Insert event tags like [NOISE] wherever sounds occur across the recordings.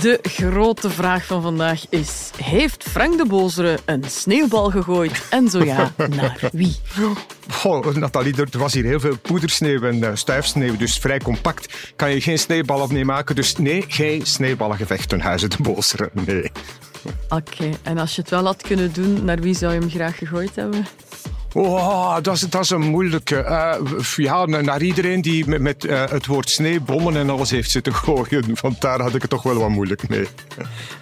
De grote vraag van vandaag is: Heeft Frank de Bozere een sneeuwbal gegooid? En zo ja, naar wie? Oh, Nathalie, er was hier heel veel poedersneeuw en uh, stuifsneeuw, dus vrij compact. Kan je geen sneeuwballen mee maken? Dus nee, geen sneeuwballengevecht ten huize de Bozere. Nee. Oké, en als je het wel had kunnen doen, naar wie zou je hem graag gegooid hebben? Oh, dat is, dat is een moeilijke. Uh, ja, naar iedereen die met, met uh, het woord sneeuwbommen en alles heeft zitten gooien. Want daar had ik het toch wel wat moeilijk mee.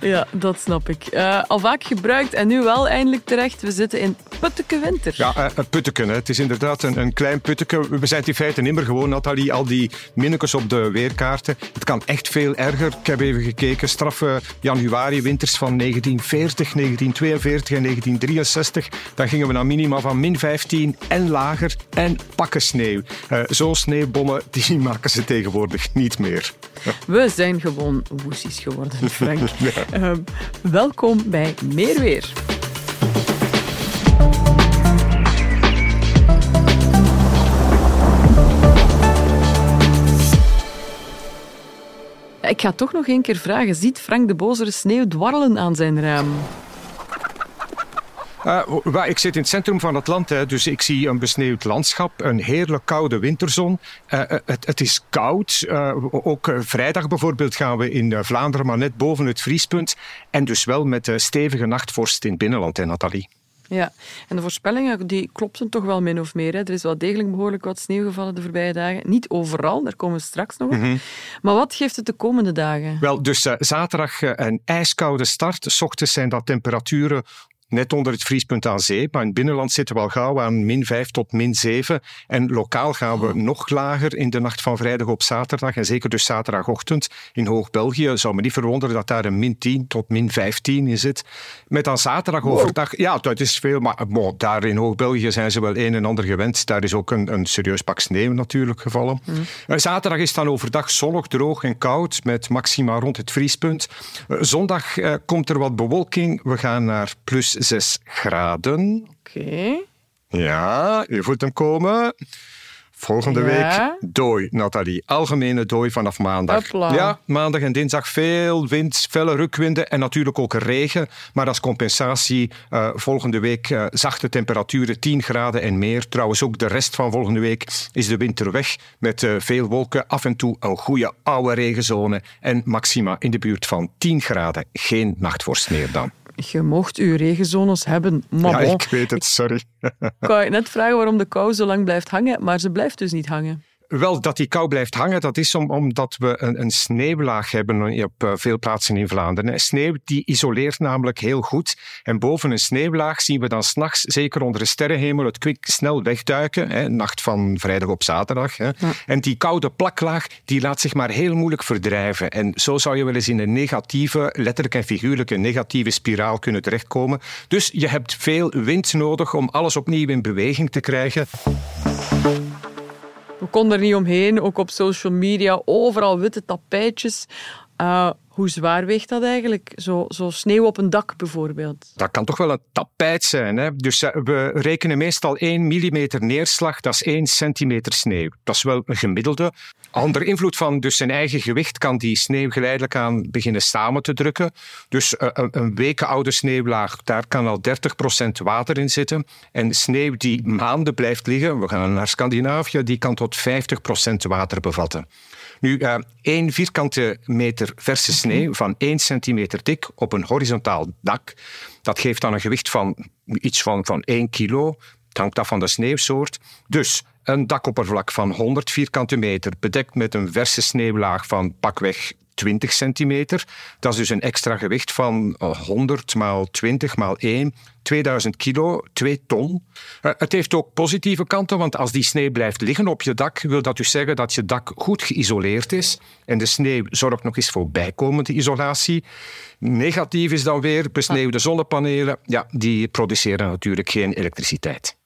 Ja, dat snap ik. Uh, al vaak gebruikt en nu wel eindelijk terecht. We zitten in Putteke Winter. Ja, uh, Putteke. Het is inderdaad een, een klein Putteke. We zijn in feite nimmer gewoon, Nathalie, al die minnetjes op de weerkaarten. Het kan echt veel erger. Ik heb even gekeken. Straffe januari, winters van 1940, 1942 en 1963. Dan gingen we naar minima van min 15 en lager en pakken sneeuw. Uh, Zo'n sneeuwbommen [LAUGHS] die maken ze tegenwoordig niet meer. We zijn gewoon woesies geworden, Frank. [LAUGHS] ja. uh, welkom bij Meer Weer. Ik ga toch nog één keer vragen. Ziet Frank de Bozere sneeuw dwarrelen aan zijn raam? Uh, ik zit in het centrum van het land, dus ik zie een besneeuwd landschap, een heerlijk koude winterzon. Uh, het, het, is koud. Ook vrijdag bijvoorbeeld gaan we in Vlaanderen, maar net boven het vriespunt. En dus wel met stevige nachtvorst in het binnenland, hè, Nathalie. Ja, en de voorspellingen die klopten toch wel min of meer. Hè. Er is wel degelijk behoorlijk wat sneeuw gevallen de voorbije dagen. Niet overal, daar komen we straks nog op. Mm -hmm. Maar wat geeft het de komende dagen? Wel, dus uh, zaterdag uh, een ijskoude start. S ochtends zijn dat temperaturen net onder het vriespunt aan zee. Maar in het binnenland zitten we al gauw aan min 5 tot min 7. En lokaal gaan we oh. nog lager in de nacht van vrijdag op zaterdag. En zeker dus zaterdagochtend in Hoog-België. Zou me niet verwonderen dat daar een min 10 tot min 15 in zit. Met dan zaterdag wow. overdag. Ja, dat is veel. Maar bon, daar in Hoog-België zijn ze wel een en ander gewend. Daar is ook een, een serieus pak sneeuw natuurlijk gevallen. Mm. Zaterdag is dan overdag zonnig, droog en koud. Met maxima rond het vriespunt. Zondag uh, komt er wat bewolking. We gaan naar plus 6 graden. Oké. Okay. Ja, je voelt hem komen. Volgende ja. week dooi, Nathalie. Algemene dooi vanaf maandag. Hopla. Ja, maandag en dinsdag veel wind, felle rukwinden en natuurlijk ook regen. Maar als compensatie uh, volgende week uh, zachte temperaturen, 10 graden en meer. Trouwens ook de rest van volgende week is de winter weg met uh, veel wolken, af en toe een goede oude regenzone en maxima in de buurt van 10 graden. Geen nachtvorst meer dan je mocht je regenzones hebben. Maar ja, ik weet het, sorry. Ik wou je net vragen waarom de kou zo lang blijft hangen, maar ze blijft dus niet hangen. Wel, dat die kou blijft hangen, dat is om, omdat we een, een sneeuwlaag hebben op uh, veel plaatsen in Vlaanderen. Sneeuw die isoleert namelijk heel goed. En boven een sneeuwlaag zien we dan s'nachts, zeker onder de sterrenhemel, het kwik snel wegduiken. Hè, nacht van vrijdag op zaterdag. Hè. Ja. En die koude plaklaag, die laat zich maar heel moeilijk verdrijven. En zo zou je wel eens in een negatieve, letterlijk en figuurlijk, een negatieve spiraal kunnen terechtkomen. Dus je hebt veel wind nodig om alles opnieuw in beweging te krijgen. We konden er niet omheen, ook op social media, overal witte tapijtjes. Uh, hoe zwaar weegt dat eigenlijk? Zo, zo, sneeuw op een dak bijvoorbeeld. Dat kan toch wel een tapijt zijn. Hè? Dus uh, we rekenen meestal 1 mm neerslag, dat is 1 centimeter sneeuw. Dat is wel een gemiddelde. Onder invloed van dus zijn eigen gewicht kan die sneeuw geleidelijk aan beginnen samen te drukken. Dus een, een weken oude sneeuwlaag, daar kan al 30% water in zitten. En sneeuw die maanden blijft liggen, we gaan naar Scandinavië, die kan tot 50% water bevatten. Nu, uh, één vierkante meter verse sneeuw van 1 centimeter dik op een horizontaal dak, dat geeft dan een gewicht van iets van, van 1 kilo. Het hangt af van de sneeuwsoort. Dus een dakoppervlak van 100 vierkante meter, bedekt met een verse sneeuwlaag van pakweg 20 centimeter. Dat is dus een extra gewicht van 100 maal 20 maal 1, 2000 kilo, 2 ton. Uh, het heeft ook positieve kanten, want als die sneeuw blijft liggen op je dak, wil dat dus zeggen dat je dak goed geïsoleerd is. En de sneeuw zorgt nog eens voor bijkomende isolatie. Negatief is dan weer besneeuwde zonnepanelen. Ja, die produceren natuurlijk geen elektriciteit.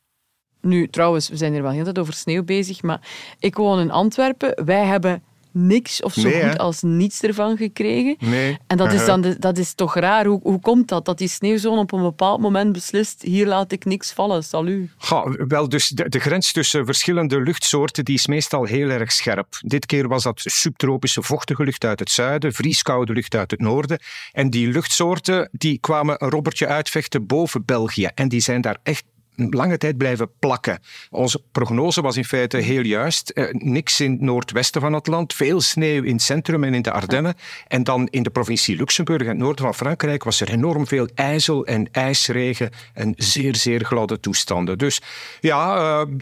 Nu, trouwens, we zijn hier wel heel tijd over sneeuw bezig, maar ik woon in Antwerpen. Wij hebben niks of zo goed als niets ervan gekregen. Nee. En dat is, dan de, dat is toch raar. Hoe, hoe komt dat? Dat die sneeuwzone op een bepaald moment beslist, hier laat ik niks vallen, salu. Ja, wel, dus de, de, grens tussen verschillende luchtsoorten die is meestal heel erg scherp. Dit keer was dat subtropische vochtige lucht uit het zuiden, vrieskoude lucht uit het noorden. En die luchtsoorten die kwamen een robbertje uitvechten boven België. En die zijn daar echt lange tijd blijven plakken. Onze prognose was in feite heel juist. Eh, niks in het noordwesten van het land, veel sneeuw in het centrum en in de Ardennen. En dan in de provincie Luxemburg en het noorden van Frankrijk was er enorm veel ijzel en ijsregen en zeer, zeer gladde toestanden. Dus ja,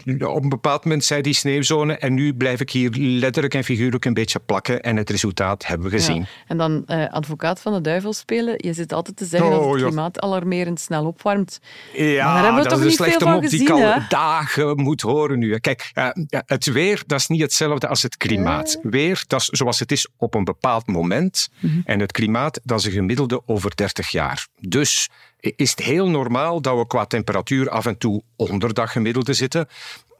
uh, op een bepaald moment zei die sneeuwzone en nu blijf ik hier letterlijk en figuurlijk een beetje plakken en het resultaat hebben we gezien. En dan uh, advocaat van de duivel spelen. Je zit altijd te zeggen oh, dat het klimaat alarmerend snel opwarmt. Ja, maar daar hebben we toch niet slechte mop die ik al dagen moet horen nu. Kijk, uh, het weer, dat is niet hetzelfde als het klimaat. Weer, dat is zoals het is op een bepaald moment. Mhm. En het klimaat, dat is een gemiddelde over 30 jaar. Dus is het heel normaal dat we qua temperatuur af en toe onder dat gemiddelde zitten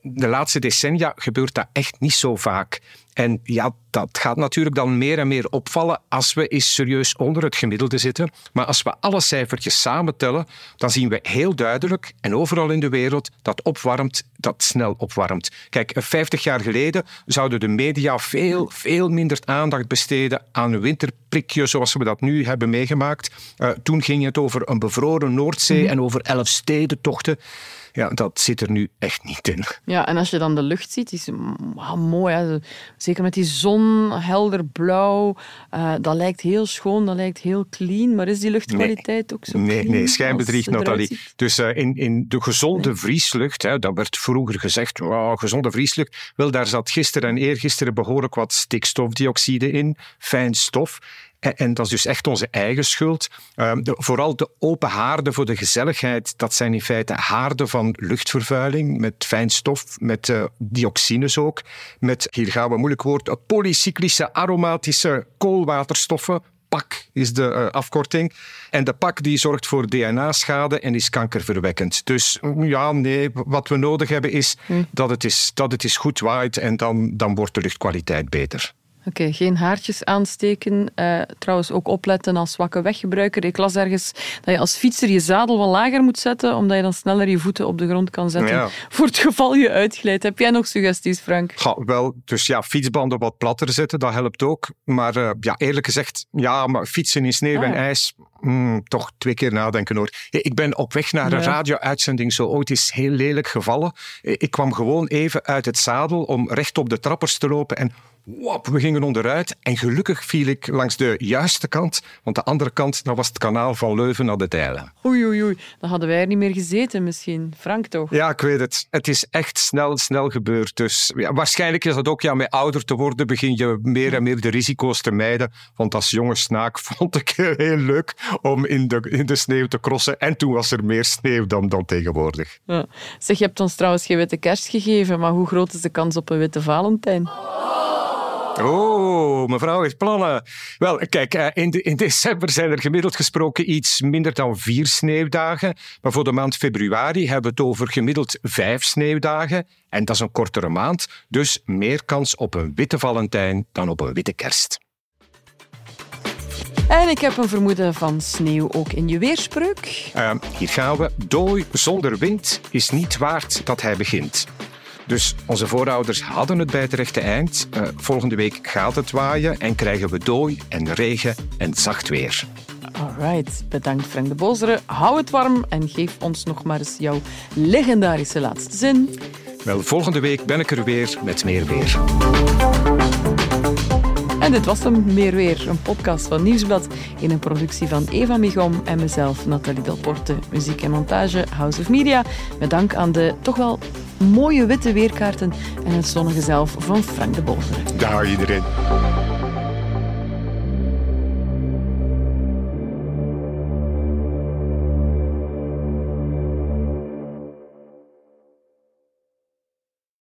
de laatste decennia gebeurt dat echt niet zo vaak. En ja, dat gaat natuurlijk dan meer en meer opvallen als we eens serieus onder het gemiddelde zitten. Maar als we alle cijfertjes samentellen, dan zien we heel duidelijk en overal in de wereld dat opwarmt, dat snel opwarmt. Kijk, 50 jaar geleden zouden de media veel, veel minder aandacht besteden aan een winterprikje zoals we dat nu hebben meegemaakt. Uh, toen ging het over een bevroren Noordzee mhm. en over elf stedentochten. Ja, dat zit er nu echt niet in. Ja, en als je dan de lucht ziet, is ah, mooi. Hè? Zeker met die zon, helder blauw. Uh, dat lijkt heel schoon, dat lijkt heel clean. Maar is die luchtkwaliteit ook zo Nee, nee schijnbedrieg, Nathalie. Dus uh, in, in de gezonde vrieslucht, hè, dat werd vroeger gezegd, wow, gezonde vrieslucht. Wel, daar zat gisteren en eergisteren behoorlijk wat stikstofdioxide in, fijn stof. En, dat is dus echt onze eigen schuld. Ehm, vooral de open haarden voor de gezelligheid, dat zijn in feite haarden van luchtvervuiling met fijnstof, met uh, dioxines ook, met, hier gaan we moeilijk woord, polycyclische aromatische koolwaterstoffen, PAK is de uh, afkorting. En de PAK die zorgt voor DNA-schade en is kankerverwekkend. Dus mm, ja, nee, wat we nodig hebben is, hm. dat, het is dat het is goed waait en dan, dan wordt de luchtkwaliteit beter. Oké, geen haartjes aansteken. Uh, trouwens ook opletten als zwakke weggebruiker. Ik las ergens dat je als fietser je zadel wat lager moet zetten, omdat je dan sneller je voeten op de grond kan zetten. Voor het geval je uitglijdt. Heb jij nog suggesties, Frank? Ja, wel, dus ja, fietsbanden wat platter zetten, dat helpt ook. Maar uh, ja, eerlijk gezegd, ja, maar fietsen in sneeuw en ah. ijs, mm, toch twee keer nadenken hoor. Ik ben op weg naar een radio-uitzending zo ooit is heel lelijk gevallen. Ik kwam gewoon even uit het zadel om recht op de trappers te lopen en wop, we gingen onderuit. En gelukkig viel ik langs de juiste kant, want de andere kant dat was het kanaal van Leuven naar de Dijlen. Oei, oei, oei. Dan hadden wij er niet meer gezeten misschien. Frank toch? Ja, ik weet het. Het is echt snel, snel gebeurd. Dus ja, waarschijnlijk is dat ook, ja, met ouder te worden begin je meer en meer de risico's te mijden. Want als jonge snaak [LAUGHS] vond ik het heel leuk om in de, in de sneeuw te crossen. En toen was er meer sneeuw dan, dan tegenwoordig. Ja. Zeg, je hebt ons trouwens geen witte kerst gegeven, maar hoe groot is de kans op een witte Valentijn? Oh, mevrouw heeft plannen. Wel, kijk, eh, in, de, in, december zijn er gemiddeld gesproken iets minder dan vier sneeuwdagen. Maar voor de maand februari hebben we het over gemiddeld vijf sneeuwdagen. En dat is een kortere maand. Dus meer kans op een witte Valentijn dan op een witte kerst. En ik heb een vermoeden van sneeuw ook in je weerspreuk. Uh, hier gaan we. Dooi zonder wind is niet waard dat hij begint. Dus onze voorouders hadden het bij het rechte eind. Uh, volgende week gaat het waaien en krijgen we dooi en regen en zacht weer. Alright, bedankt Frank de Bozere. Hou het warm en geef ons nog maar eens jouw legendarische laatste zin. Wel, volgende week ben ik er weer met meer weer. En dit was hem, Meer Weer, een podcast van Nieuwsblad in een productie van Eva Migom en mezelf, Nathalie Delporte. Muziek en montage, House of Media. Met dank aan de toch wel mooie witte weerkaarten en het zonnige zelf van Frank de Bolter. Dag iedereen.